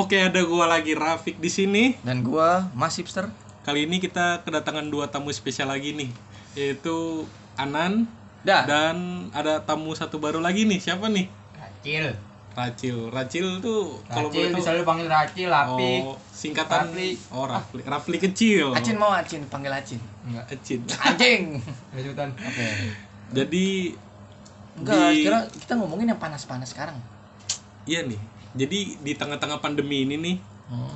Oke, ada gua lagi Rafik di sini. Dan gua Mas Hipster. Kali ini kita kedatangan dua tamu spesial lagi nih, yaitu Anan Dah. dan ada tamu satu baru lagi nih. Siapa nih? Racil. Racil. Racil tuh kalau boleh bisa tahu lu panggil Racil, Api. oh, singkatan Rafli. Oh, Rafli. Rafli kecil. Acin mau Acin, panggil Acin. Enggak. Acin. Anjing. Lanjutan. Oke. Jadi Enggak, Di- kira kita ngomongin yang panas-panas sekarang. iya nih. Jadi di tengah-tengah pandemi ini nih Hmm.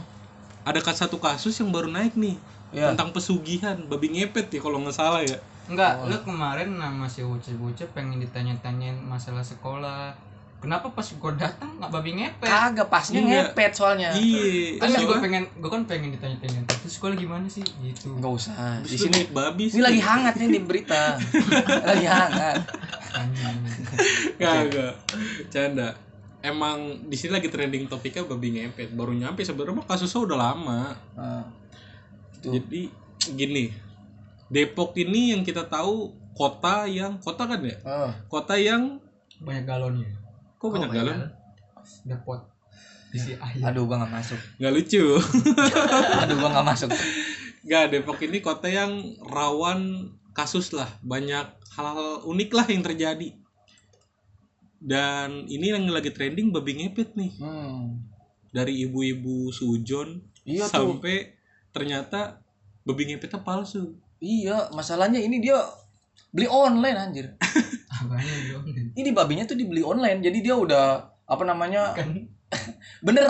ada kas- satu kasus yang baru naik nih Iya. tentang pesugihan babi ngepet ya kalau nggak salah ya. Enggak, lu kemarin nama si bocah-bocah pengen ditanya-tanyain masalah sekolah. Kenapa pas gua datang nggak babi ngepet? Kagak pasnya Iya. ngepet soalnya. Iya. Terus Iya, gua gua pengen, gua kan pengen ditanya-tanyain. Terus sekolah gimana sih? Gitu. Enggak usah. Di Di sini babi ini lagi hangat nih di berita. lagi hangat. Kagak. Canda. Emang di sini lagi trending topiknya babi ngepet. Baru nyampe sebenarnya mah kasusnya udah lama. Nah, itu. Jadi gini. Depok ini yang kita tahu kota yang kota kan ya? Oh, Kota yang Banyak galonnya. kok banyak banyak galon? Depot. Isi ayam. aduh gua nggak masuk. Nggak lucu. Aduh gua nggak masuk. Nggak, Depok ini kota yang rawan kasus lah. Banyak hal-hal unik lah yang terjadi. Dan ini yang lagi trending babi ngepet nih. Hmm. Dari ibu-ibu sujon Iya tuh. sampai ternyata babi ngepetnya palsu. Iya, masalahnya ini dia beli online anjir. Ini babinya tuh dibeli online. Jadi dia udah apa namanya? Kan Bener.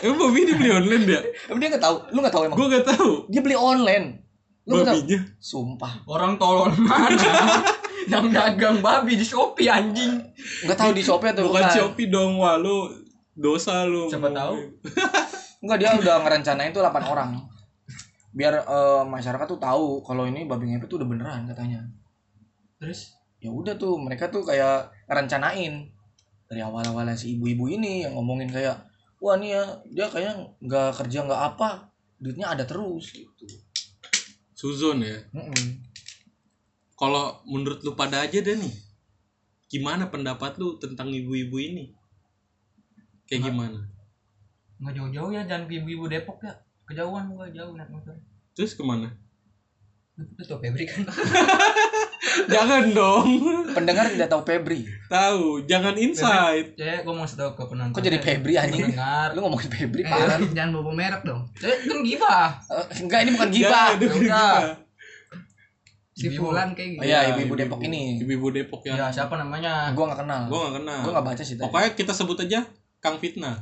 Emang babi ini beli online ya? Emang dia nggak tahu? Lu nggak tahu emang? Gue gak tahu. Dia beli online. Lu nggak tahu? Babinya. Sumpah. orang tolol mana? Yang dagang babi di Shopee anjing. Nggak tahu di Shopee atau Bukan Shopee dong, wah lu dosa lu. Siapa tahu? Enggak, dia udah ngerencanain tuh 8 orang. Biar eh, masyarakat tuh tahu kalau ini babi ngepet tuh udah beneran katanya. Terus Ya udah tuh, mereka tuh kayak ngerencanain dari awal-awal si ibu-ibu ini yang ngomongin kayak wah nih ya dia kayaknya nggak kerja nggak apa duitnya ada terus gitu. Suzon ya. Mm-mm. Kalau menurut lu pada aja deh nih. Gimana pendapat lu tentang ibu-ibu ini? Kayak gimana? nggak jauh-jauh ya jangan ke ibu-ibu Depok ya. Kejauhan gua jauh naik motor. Terus ke mana? Itu tuh Febri kan. jangan dong. Pendengar tidak tahu Febri. Tahu, jangan insight. Ya, gua mau tahu ke penonton. Kok jadi Febri anjing? Dengar. Lu ngomongin Febri Eh, parah. jangan bawa merek dong. Eh, kan gibah. Eh, enggak ini bukan gibah. Ya, gimana? Si Fulan kayak gitu. Oh iya, Ya, ibu-ibu Depok ini. Ibu-ibu Depok Ya, yang siapa namanya? Gua nggak kenal. gua gak kenal. Gua nggak baca sih tadi. Pokoknya kita sebut aja Kang Fitnah.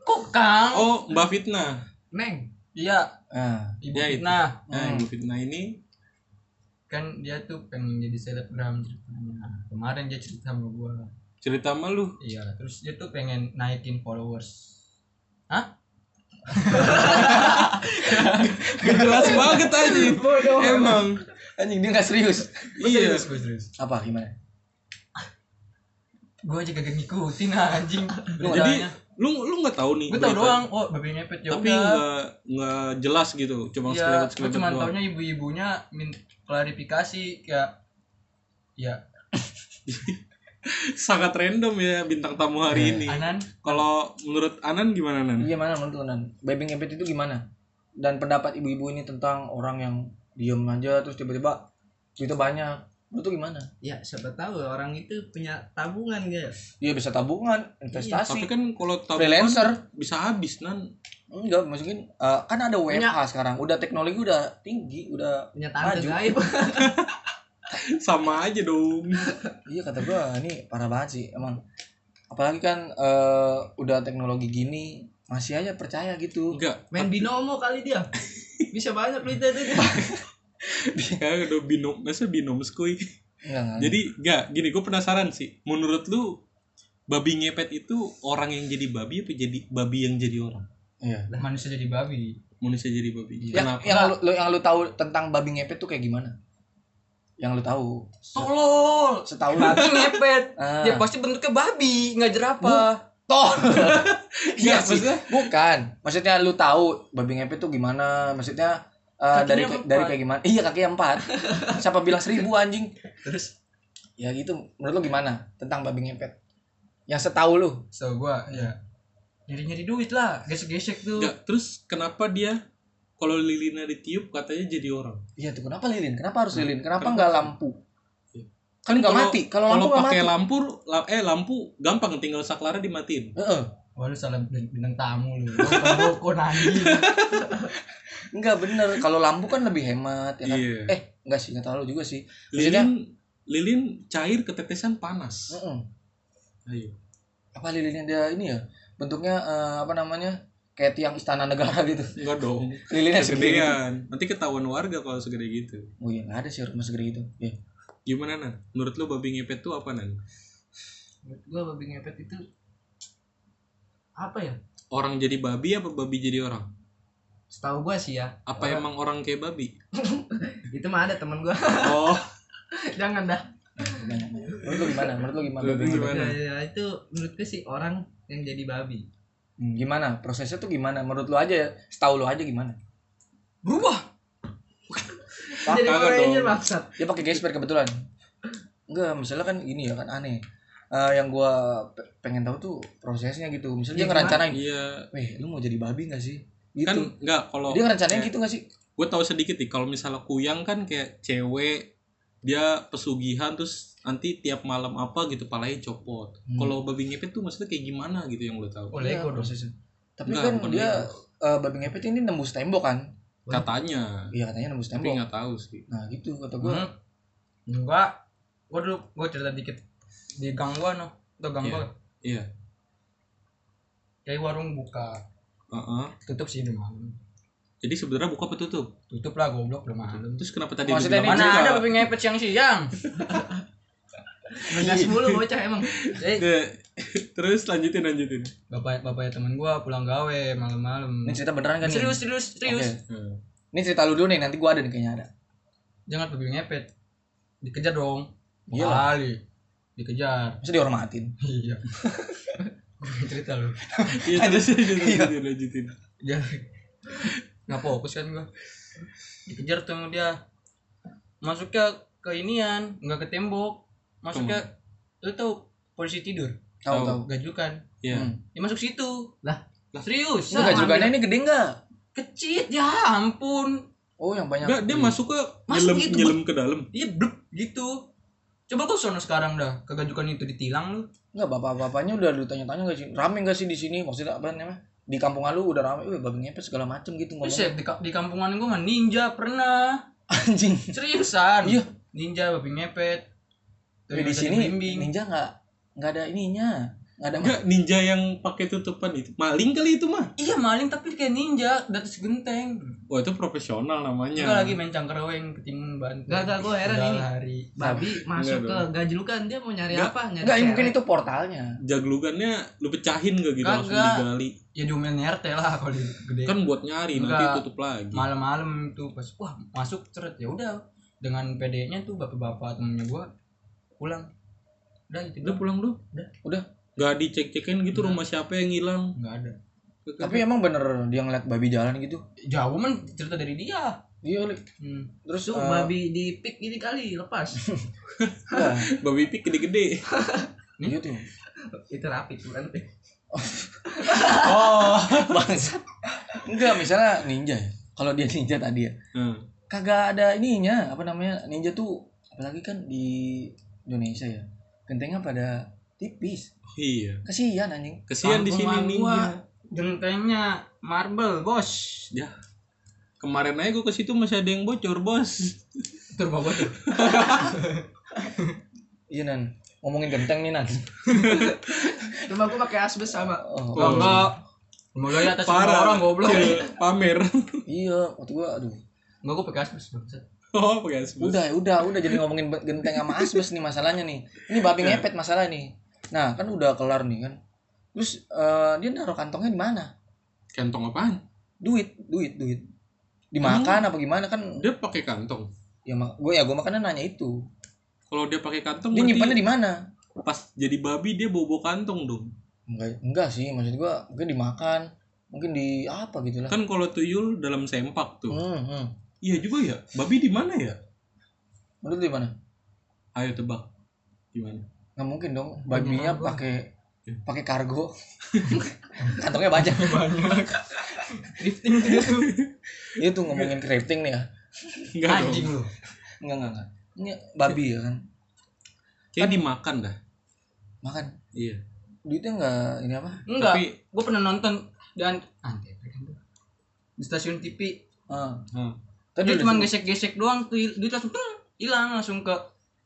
Kok Kang? Oh, Mbak Fitnah. Neng. Iya, Ah, Ibu Ya, itu. Fitnah. Nah, Hmm. Ibu Fitnah ini Kan dia tuh pengen jadi selebgram ceritanya. Kemarin dia cerita sama gua. cerita sama lu. Iya, terus dia tuh pengen naikin followers. Hah? Gak jelas banget aja. Emang. anjing dia nggak serius. Iya. Serius, serius. Apa gimana? Gua aja kagak ngikutin anjing. Lu Jadi lu lu nggak tahu nih. gue tau doang, oh babi ngepet ya Tapi nggak nggak jelas gitu. Cuma Iya, sekelewat gue sekelewat cuma taunya ibu-ibunya min klarifikasi kayak ya Sangat random ya bintang tamu hari Eh, ini. Anan Kalau menurut Anan gimana Nan? Iya mana menurut lu, Nan? Baby ngepet itu gimana? Dan pendapat ibu-ibu ini tentang orang yang diem aja terus tiba-tiba itu banyak. Menurut lu gimana? Ya siapa tahu orang itu punya tabungan gitu. Dia bisa tabungan, Tapi investasi, kan kalau tabungan freelancer. bisa habis Nan. Enggak, maksudnya eh, kan ada WFH Punya- sekarang. Udah teknologi udah tinggi, udah Punya tante Maju. gaib. Sama aja dong. iya kata gua ini parah banget sih emang. Apalagi kan eh, udah teknologi gini masih aja percaya gitu. Enggak. Main binomo kali dia. Bisa banyak duitnya itu. Ya udah binom, masa binom skuy. Enggak, enggak. Jadi enggak, gini gue penasaran sih. Menurut lu babi ngepet itu orang yang jadi babi apa jadi babi yang jadi orang? iya. manusia jadi babi. Manusia jadi babi. Yang, Kenapa? yang lu, lu- yang lu tahu tentang babi ngepet tuh kayak gimana? Yang lu tahu? Tolol. Setahu lu. Babi ngepet. Ah. Ya pasti bentuknya babi, nggak jerapah. Tol. Enggak, iya sih. maksudnya Bukan. Maksudnya lu tahu babi ngepet tuh gimana? Maksudnya Kakinya dari empat. dari kayak gimana? Iya kaki empat. Siapa bilang seribu anjing? Terus Ya gitu. Menurut lu gimana tentang babi ngepet? Yang setahu lu? so gua ya nyari-nyari duit lah gesek-gesek tuh Enggak, terus kenapa dia kalau lilinnya ditiup katanya jadi orang? Iya tuh kenapa lilin? Kenapa harus lilin? Kenapa nggak lampu? Iya. Kan nggak mati. Kalau lampu nggak pakai mati. lampu la- eh lampu gampang tinggal saklarnya dimatiin. Heeh. Wah lu salah bin- bintang tamu lu. Dukun anjing. Enggak bener. Kalau lampu kan lebih hemat ya kan. Iya. Eh enggak sih, enggak terlalu juga sih. Maksudnya- Lilin lilin cair ketetesan panas. Heeh. Ayo. Apa lilinnya dia ini ya? Bentuknya eh, apa namanya? Kayak tiang istana negara gitu. Enggak dong. Lilinnya segede gitu. Nanti ketahuan warga kalau segede gitu. Oh iya, nggak ada sih rumah segede gitu. Ya. Gimana nan? Menurut lu babi ngepet tuh apa nan? Menurut gua babi ngepet itu apa ya? Orang jadi babi apa babi jadi orang? Setahu gua sih ya. Apa Orang- emang orang kayak babi? Itu mah ada temen gua. Oh, Jangan dah. Menurut lu gimana? Menurut lu gimana? Menurut lu gimana? Ya, ya, itu menurut gua sih orang yang jadi babi. Hmm, gimana? Prosesnya tuh gimana? Menurut lu aja, setahu lu aja gimana? Berubah. jadi dong. maksud. Dia pakai gesper kebetulan. Enggak, misalnya kan gini ya kan aneh. Eh, yang gua pe- pengen tahu tuh prosesnya gitu. Misalnya dia Iya, ngerencanain, iya. "Weh, lu mau jadi babi gak sih?" Gitu. Kan enggak kalau dia ngerencanain gitu gak sih? gue tahu sedikit nih kalau misalnya kuyang kan kayak cewek dia pesugihan terus nanti tiap malam apa gitu palanya copot. Hmm. Kalau babi ngepet tuh maksudnya kayak gimana gitu yang lo tahu? Oh, Iya, Lego dong. prosesnya. Tapi Enggak, kan bukan dia eh, babi ngepet ini nembus tembok kan? Katanya. Iya katanya nembus Tapi tembok. nggak tahu sih. Nah gitu kata gua. Hmm. Enggak. Gua dulu gua cerita dikit di gang gua no. Atau gang Iya. gua. Iya. Kayak warung buka. Heeh. Tutup sih udah malam. Jadi sebenarnya buka apa tutup? Tutup lah goblok udah malam. Terus kenapa tadi Maksudnya ini Mana juga- ada babi ngepet siang-siang? Ngegas mulu bocah emang. Eh. Terus lanjutin lanjutin. bapak bapaknya temen gua pulang gawe malam-malam. Ini cerita beneran kan nih? Serius, serius, serius. Hmm. Ini cerita lu dulu nih, nanti gua ada nih kayaknya ada. Jangan babi ngepet. Dikejar dong. Iya. Kali. Dikejar. Masa dihormatin. Iya. Gua cerita lu. Iya terus lanjutin, lanjutin, lanjutin. Nggak fokus kan gua. Dikejar tuh sama dia. Masuknya ke inian, nggak ke tembok. Masuknya lu tahu polisi tidur, Tahu Tahu. gajukan. Iya. Hmm. Dia masuk situ. Lah. Lah serius. Enggak juga ini gede enggak? Kecil ya ampun. Oh yang banyak. Enggak, dia masuk ke Masuk nyelam gitu, nyelam ke dalam. Iya bluk gitu. Coba kau sono sekarang dah ke gajukan itu ditilang lu. Enggak bapak-bapaknya udah lu tanya-tanya enggak sih? Rame enggak sih di sini? Maksudnya apa namanya? Di kampung lu udah rame, wih babi ngepet segala macem gitu ngomong. Buset, di, di kampungan gua mah ninja pernah. Anjing. Seriusan. Iya. Ninja babi ngepet. Tapi di Nggak sini ninja enggak enggak ada ininya. Enggak ada Enggak, ninja yang pakai tutupan itu. Maling kali itu mah. Iya maling tapi kayak ninja di atas genteng. Wah, itu profesional namanya. Enggak lagi main cangkraweng ketimbun bantu. Gak, gak, gua heran ini. Hari. Babi masuk Enggak ke gajlukan dia mau nyari Nggak. apa? Nyari Enggak, cewek. mungkin itu portalnya. Jaglugannya lu pecahin gak gitu langsung Kagak. digali. Ya diomelin RT lah kalau gede. Kan buat nyari nanti Enggak. tutup lagi. Malam-malam tuh pas wah masuk ceret ya udah dengan PD-nya tuh bapak-bapak temennya gua pulang. Udah itu Udah pulang lu. Udah. Udah. Gak dicek-cekin gitu rumah siapa yang hilang. Enggak ada. Tapi emang bener dia ngeliat babi jalan gitu. Jauh men cerita dari dia. Iya. Hmm. terus Tuh eh, babi di pik gini kali lepas. babi pik gede-gede. iya tuh. itu rapi bukan pik. Oh. Bangsat. Enggak, misalnya ninja ya. Kalau dia ninja tadi ya. Hmm. Kagak ada ininya, apa namanya? Ninja tuh apalagi kan di Indonesia ya. Gentengnya pada tipis. Iya. Kasihan anjing. Kesian di sini gua ninja. Gentengnya marble, bos. Ya. Kemarin aja gue ke situ masih ada yang bocor, Bos. Gua tuh. Iya nan. Ngomongin genteng nih nan. Rumah gua pakai asbes sama. Oh, Oh, enggak. Rumah gua di atas Parah. orang goblok. Iya, Pamer. iya, waktu gua aduh. Enggak gua pakai asbes. Oh, pakai asbes. Udah, udah, udah jadi ngomongin genteng sama asbes nih masalahnya nih. Ini babi Ya. ngepet masalah nih. Nah, kan udah kelar nih kan. Terus eh, dia naruh kantongnya di mana? Kantong apaan? Duit, duit, duit. Dimakan apa gimana kan? Dia pakai kantong. Ya gue ya gue makannya nanya itu. Kalau dia pakai kantong Dia nyimpannya di mana? pas jadi babi dia bobo kantong dong. Enggak, enggak sih, maksud gua mungkin dimakan, mungkin di apa gitu lah. Kan kalau tuyul dalam sempak tuh. Hmm, hmm. Iya juga ya. Babi di mana ya? Menurut di mana? Ayo tebak. Gimana? Nggak mungkin dong, babinya Gimana gua? pakai pakai kargo. Kantongnya banyak. Banyak. Drifting dia tuh dia tuh ngomongin crafting nih ya. Enggak dong. anjing lu. Enggak enggak enggak ini babi ya kan? Kayak dimakan dah. makan? Iya. duitnya enggak ini apa? Enggak Tapi- gue pernah nonton dan kan di stasiun TV ah. Hmm. tadi dia udah cuma gesek-gesek doang tuh duit langsung hilang langsung ke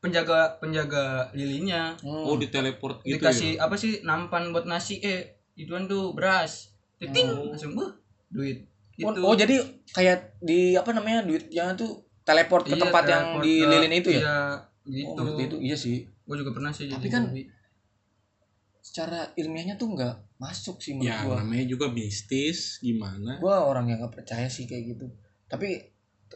penjaga penjaga lilinnya Hmm. Oh, diteleport gitu dikasih ya. apa sih nampan buat nasi eh ituan tuh beras ting Oh. langsung buh duit Oh, Itu. oh, jadi kayak di apa namanya duitnya tuh teleport ke Iya, tempat yang teleport di ke- lilin itu ya iya oh, gitu berarti itu iya sih gue juga pernah sih Tapi jadi kan Bobby. secara ilmiahnya tuh nggak masuk sih menurut Ya, gua namanya juga mistis gimana. gua orang yang nggak percaya sih kayak gitu tapi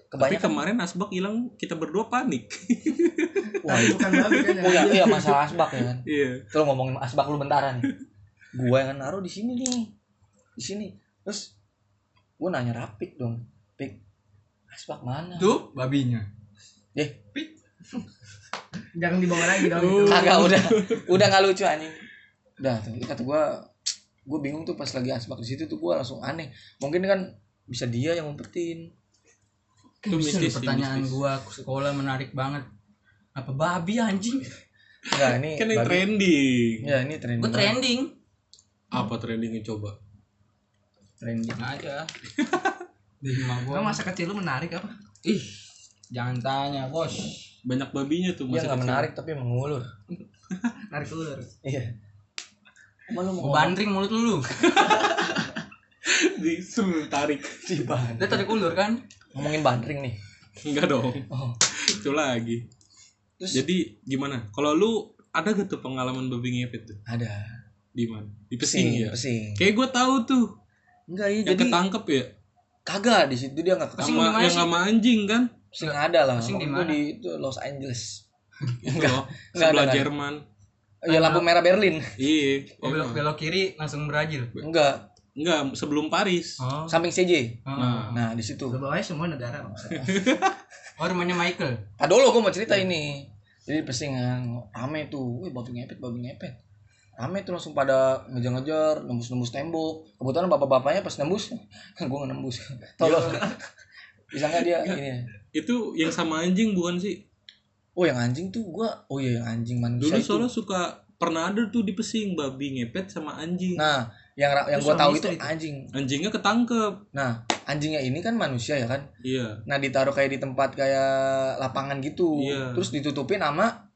Tapi kebanyakan kemarin Asbak hilang, kita berdua panik. wah itu bukan babi kan oh ya iya masalah asbak ya kan? Iya. Lo ngomongin asbak lu bentaran. Gua yang naruh di sini nih. Di sini. Terus gua nanya rapik dong. Pik asbak mana? Tuh babinya. Eh. Jangan dibawa lagi dong itu. kagak udah udah nggak lucu anjing. Udah tuh kata gua gua bingung tuh pas lagi asbak di situ tuh gua langsung aneh. Mungkin kan bisa dia yang ngumpetin Itu mistis sih, pertanyaan mistis. gua ke sekolah menarik banget. Apa babi anjing? Enggak ini Kan babi- trending. ya ini trending banget. trending. Apa trendingnya coba? trending aja. Di rumah gua. Masa kecil lu menarik apa? Ih. Jangan tanya bos. Banyak babinya tuh masa nggak kecil. menarik tapi mengulur narik ular iya. Emang lu mau Gua bandring mulut lu Disuruh tarik. si ban dia tarik ulur kan ngomongin bandring nih Enggak dong. oh Itu lagi. terus Jadi gimana? Kalau lu ada gak tuh pengalaman babi ngepet tuh? ada Di mana? Di Pesing ya? pesing Kayak gue tahu tuh. enggak iya Yang jadi ketangkep ya? kagak di situ dia nggak di Sama yang sih? sama anjing kan? pesing ada lah Pesing di mana? di itu Los Angeles Itu loh. Enggak, Sebelah enggak. Jerman. ya lampu merah Berlin Iya. oh, belok belok kiri langsung Brazil enggak Enggak, sebelum Paris. oh. Samping CJ oh. Nah. nah di situ. Lu bawahnya semua negara oh rumahnya Michael? Ah dulu gue mau cerita ini. Jadi pesing kan rame tuh. Wih babi ngepet babi ngepet. Rame tuh langsung pada ngejar-ngejar nembus-nembus tembok. Kebetulan bapak-bapaknya pas nembus gue nggak nembus. Tolong. Bisa nggak dia ini Itu yang sama anjing bukan sih? oh yang anjing tuh gua oh iya yang anjing manusia Dulu itu. soalnya suka pernah ada tuh di Pesing babi ngepet sama anjing. nah yang yang Itu gua tahu itu itu. anjing. Anjingnya ketangkep. nah anjingnya ini kan manusia ya kan? Iya. nah ditaruh kayak di tempat kayak lapangan gitu. Iya. terus ditutupin sama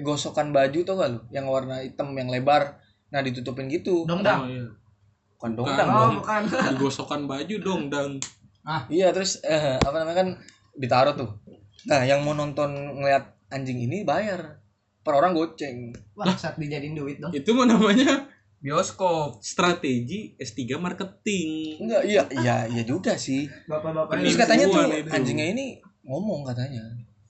gosokan baju tau gak lu? Yang warna hitam yang lebar. Nah ditutupin gitu. Dongdang? Oh, iya. bukan dongdang oh dong. bukan. Digosokkan baju dong dan iya terus eh, apa namanya kan ditaruh tuh. Nah yang mau nonton ngeliat anjing ini bayar. Per orang goceng. Wah saat dijadiin duit dong. Itu mah namanya bioskop strategi S3 marketing. enggak iya iya iya juga sih bapak-bapak terus Penipuan katanya tuh itu. anjingnya ini ngomong katanya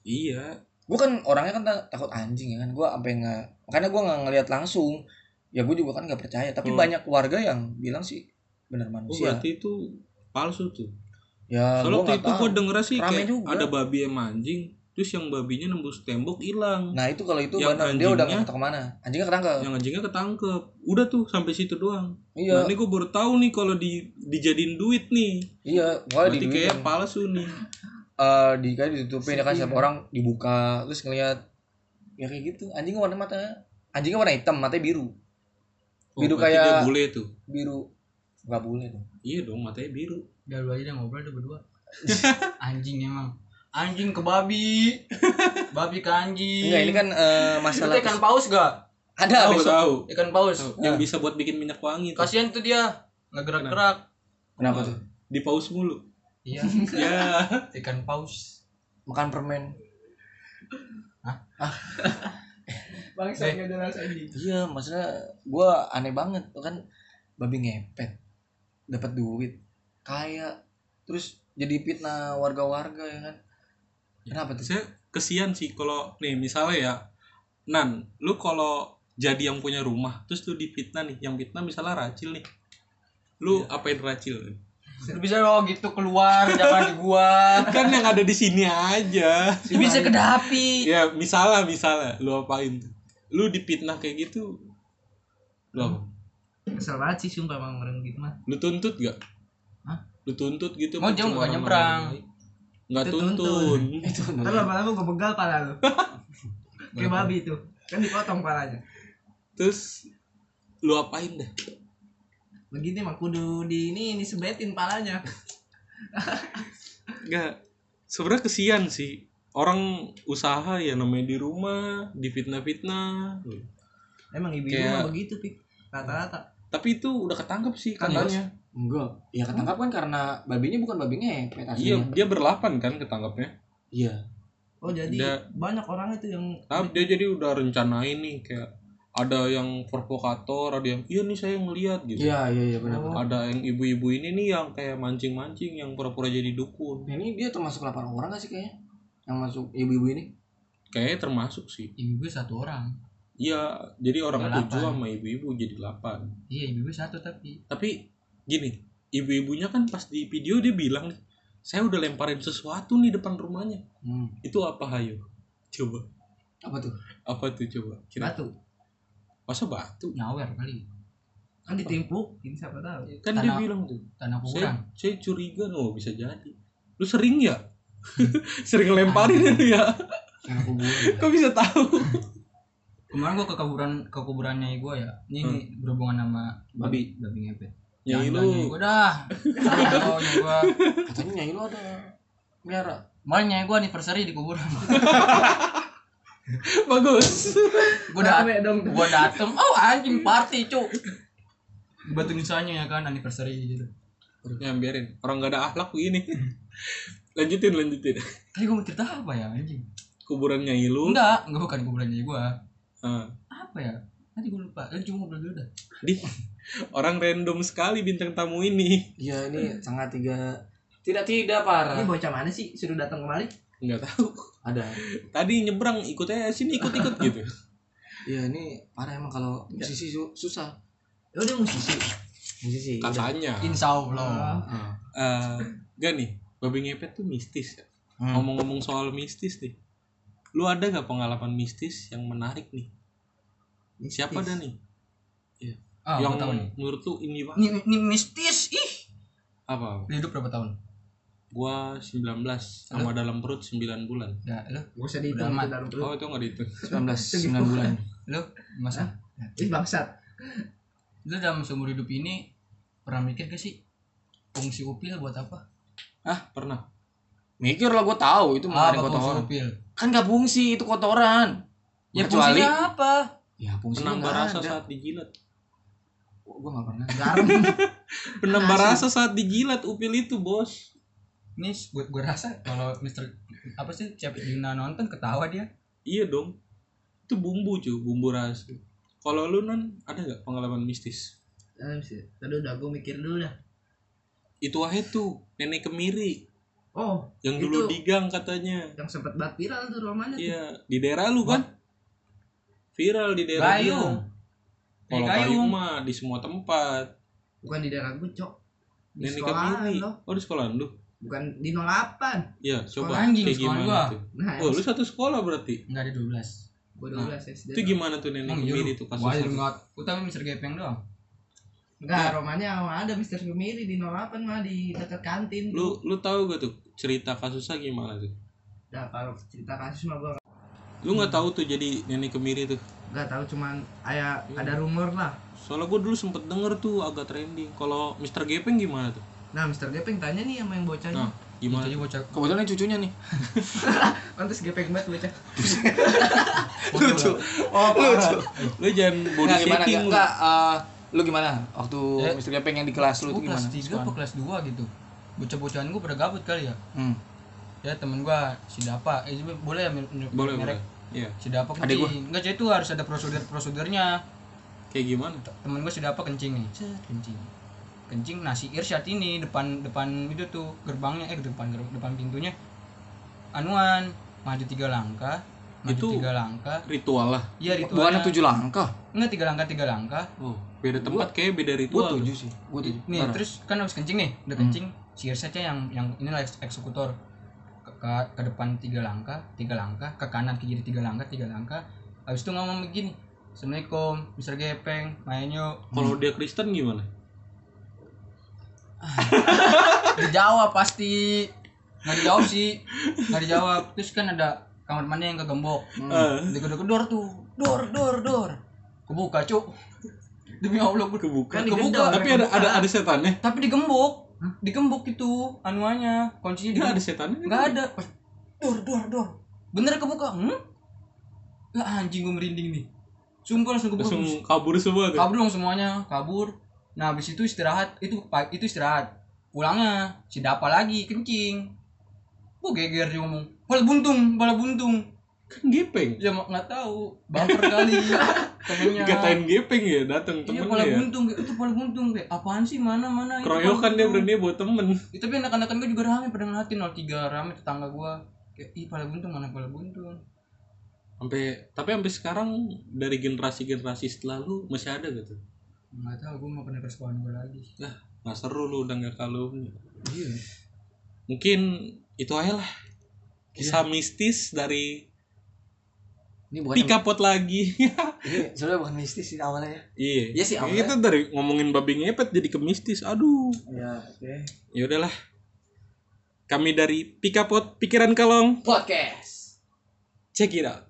Iya. gue kan orangnya kan ta- takut anjing ya kan gue sampai nggak makanya gue nggak ngeliat langsung ya gue juga kan nggak percaya tapi Hmm. banyak warga yang bilang sih benar Oh, manusia berarti itu palsu tuh. ya Soalnya gue waktu itu gua denger sih Rame kayak juga. ada babi sama anjing, terus yang babinya nembus tembok hilang. nah itu kalau itu Yang benar dia udah anjingnya- nggak tahu ke mana anjingnya ketangkep Yang anjingnya ketangkep. Udah tuh sampai situ doang. iya Nah, ini gue baru tahu nih kalau di dijadiin duit nih. iya Berarti di kayak palsu nih. eh di kayak ditutupin ya kan siapa orang dibuka terus ngeliat ya kayak gitu anjingnya warna mata anjingnya warna hitam matanya biru Oh, Biru kayak- dia bule tuh. biru nggak boleh dong Iya dong, matanya biru. udah lu aja udah ngobrol udah berdua anjing emang anjing ke babi. Babi ke anjing. Enggak ini kan eh, Lu masalah tuh ikan paus gak ada Tahu besok. tahu. ikan paus. Tahu. Yang bisa buat bikin minyak wangi tuh. kasihan tuh dia. Nggak gerak-gerak kenapa tuh? Di paus mulu. iya. Ya. ikan paus. Makan permen. Bangsa nggak jelas anjing Iya, maksudnya gua aneh banget. Tuh kan babi ngepet. Dapat duit. Kaya. Terus jadi fitnah warga-warga ya kan kenapa tuh Saya kesian sih kalau nih misalnya ya Nan, lu kalau jadi yang punya rumah terus lu difitnah nih, yang fitnah misalnya Racil nih. Lu apain Racil? lu bisa lo gitu keluar jangan di gua kan yang ada di sini aja. Lu bisa ke dapi ya, misalnya misalnya lu apain tuh? Lu difitnah kayak gitu. Lu apa? Kesel banget sih sumpah emang orang gitu mah. Lu tuntut gak? Hah? Lu tuntut gitu Mau jam, bukan orang nyebrang. Nggak Itu tuntun. itu Ntar lama-lama gue begal pala lu. Kayak babi tuh. Kan dipotong palanya. Terus lu apain dah? Begini mah kudu di ini disebetin palanya. Enggak. Sebenarnya kesian sih. Orang usaha ya namanya di rumah, difitnah-fitnah. Emang ibu-ibu Kayak- begitu pik. Rata-rata. Tapi itu udah ketangkep sih Kan, katanya. Enggak ya ketangkap kan karena babinya bukan babi ngepet Iya, dia berlapan kan ketangkepnya. iya Oh jadi Udah. banyak orang itu yang Tapi dia jadi udah rencanain nih kayak ada yang provokator, ada yang iya nih saya ngeliat gitu. iya iya iya benar Oh. Ada yang ibu-ibu ini nih yang kayak mancing-mancing yang pura-pura jadi dukun. Nah, ini dia termasuk 8 orang gak sih kayaknya yang masuk ibu-ibu ini Kayaknya termasuk sih. Ibu gue satu orang. Iya, jadi orang tujuh sama ibu-ibu jadi delapan. Iya, ibu gue satu tapi. Tapi gini, ibu-ibunya kan pas di video dia bilang nih, saya udah lemparin sesuatu nih depan rumahnya. hmm. Itu apa hayo? Coba. apa tuh Apa tuh coba? Kira batu. masa batu? Nyawer kali. Kan ditimpuk, ini siapa tahu. Kan dia Tanah- bilang tuh. Tanah Saya, kuburan. saya curiga oh bisa jadi. Lu sering ya? sering lemparin itu ya? kuburan Kok bisa tahu? Kemarin gua ke kuburan ke kuburannya gua ya. Ini, ini berhubungan sama Babi. babi ngepet. Ya Jangan lu nyai gua dah. Kalau nyai gua, katanya nyai lu ada melihara malah nyai gua anniversary di kuburan. bagus. gua dat Rame dong. gua dateng, oh anjing party, cuk. Batu nisannya ya kan anniversary gitu. Ya biarin. Orang gak ada akhlak begini. lanjutin lanjutin. Tadi gua mau cerita apa ya anjing? Kuburannya Ilu. Enggak, enggak bukan kuburan nyai gua. Ah. Apa ya? Tadi gua lupa. Eh, cuma ngobrol dulu dah. Di orang random sekali bintang tamu ini. iya ini sangat tiga tidak tidak parah Ini bocah mana sih suruh datang kemari? Nggak tahu. ada Tadi nyebrang ikut aja sini ikut ikut gitu. iya ini parah emang kalau musisi su- susah Ya udah musisi. musisi. Katanya. Insya Allah. Ah. Eh, gak nih, babi ngepet tuh mistis ya. Hmm. Ngomong-ngomong soal mistis nih. Lu ada gak pengalaman mistis yang menarik nih? Siapa dah nih? Ah, yang gua tahu nih. menurut lu ini banget? Ini, ini mistis, ih. Apa? Lu hidup berapa tahun? Gua 19 sama dalam perut 9 bulan. Ya, lu, Gak usah dihitung itu dalam perut. Oh, itu gak dihitung. 19 9 bulan lu masa? Ih bangsat. Lu dalam seumur hidup ini pernah mikir gak sih fungsi upil buat apa? Ah, pernah. mikir lah gue tahu itu mengenai fungsi kotoran upil? kan gak fungsi itu kotoran Ya Kecuali- fungsinya apa? ya fungsinya Penambah nggak rasa ada. saat dijilat. Gue gak pernah Garam. Penambah rasa saat dijilat upil itu, Bos. Ini gue, gue rasa kalau Mister apa sih Cep Juna nonton ketawa dia. Iya dong. Itu bumbu cuy, bumbu rasa. Kalau lu non ada nggak pengalaman mistis? Dalam sih. Tadi udah gue mikir dulu dah. Itu aja tuh nenek kemiri Oh, yang dulu Itu. di gang katanya. yang sempat banget viral tuh rumahnya tuh. Iya, di daerah lu kan? Viral di daerah dia. Gayung. Kalau gayung mah di semua tempat. Bukan di daerah gue, Cok. Di Nenek sekolahan loh. Oh, di sekolahan lu? Bukan di 08. Iya, coba anjing, kayak sekolah gimana gua. tuh? Nah, Oh, lu satu sekolah berarti. Enggak ada 12. gue 12 SD. Itu gimana tuh nenek kemiri tuh Gua kasusnya? enggak. Utama Mister Gepeng doang. Enggak, rumahnya ada Mister Kemiri di 08 mah di dekat kantin. Lu lu tahu gak tuh cerita kasusnya gimana tuh? Nah, kalau cerita kasus mah gue Lu nggak tahu tuh jadi nenek kemiri tuh. nggak tahu cuman kayak Iya. ada rumor lah. Soalnya gue dulu sempet denger tuh agak trending. Kalau Mr. Gepeng gimana tuh? Nah, Mister Gepeng tanya nih sama yang bocahnya. Nah, gimana? Tuh? bocah kebetulan ini cucunya nih Pantes Gepeng banget bocah. Lucu. Oh, lucu. Lu jangan body Nggak, gimana shaking. Nggak, eh, lu gimana waktu Eh, Mister Gepeng yang di kelas lu Gue itu kelas gimana 3 apa kelas 2 gitu. Bocah-bocahan gue pada gabut kali ya. hmm. Ya temen gua si Dapa, eh boleh ya Boleh, merek boleh. Iya. si Dapa gua. kencing. Enggak, jadi itu harus ada prosedur prosedurnya. Kayak gimana? Temen gue si Dapa kencing nih. Kencing. Kencing nasi Irsyad ini depan depan itu tuh gerbangnya eh depan depan pintunya. Anuan maju tiga langkah, maju Itu- tiga langkah. Ritual lah. Iya itu. bukannya tujuh langkah Enggak tiga langkah tiga langkah. Oh, beda tempat kayak beda ritual. tuh. tujuh sih gue tujuh Nih Parah. terus kan habis kencing nih, udah Hmm. kencing. Si Irsyadnya yang yang inilah eks- eksekutor ke, ke, depan tiga langkah, tiga langkah, ke kanan ke kiri tiga langkah, tiga langkah. Habis itu ngomong begini, assalamualaikum Mister Gepeng main yuk. Kalau dia Kristen gimana? Dijawab pasti. Nggak dijawab sih. Nggak dijawab. Terus kan ada kamar mandi yang kegembok. Eh. digedor-gedor tuh. Dor dor dor. Kebuka cuk. Demi allah gue kebuka. Kan kebuka tapi ada ada ada setannya. Tapi digembok digembok itu anuanya. Kuncinya nggak ada. setannya nggak ada. Dor dor dor bener kebuka hmm? Lah anjing gue merinding nih. Sumpah langsung kebuka langsung kabur semua tuh. Kabur dong semuanya kabur. Nah habis itu istirahat. Itu itu istirahat. Pulangnya si dapa lagi kencing. Bu geger dia ngomong bala buntung bala buntung kan gepeng. Ya mak- nggak tahu. Baper kali. Temennya. Dikatain gepeng ya datang iya temennya. ya buntung itu bala buntung kayak apaan sih? Mana mana? Itu keroyokan dia berani buat temen. Ya, tapi anak-anak gue juga rame pada ngeliatin 03 rame tetangga gue kayak ih bala buntung mana bala buntung sampai tapi sampai sekarang dari generasi generasi setelah lu masih ada gitu nggak tahu gue mau pernah ke sekolah gue lagi. Nah nggak seru lu udah nggak kalau iya. Mungkin itu aja lah. Kisah mistis dari Ini bukan Pika Pot lagi ini sebenarnya bukan mistis sih awalnya ya. iya Iya sih, awalnya. kita dari ngomongin babi ngepet jadi ke mistis aduh Ya, oke. ya udahlah kami dari Pika Pot pikiran kalong Podcast. check it out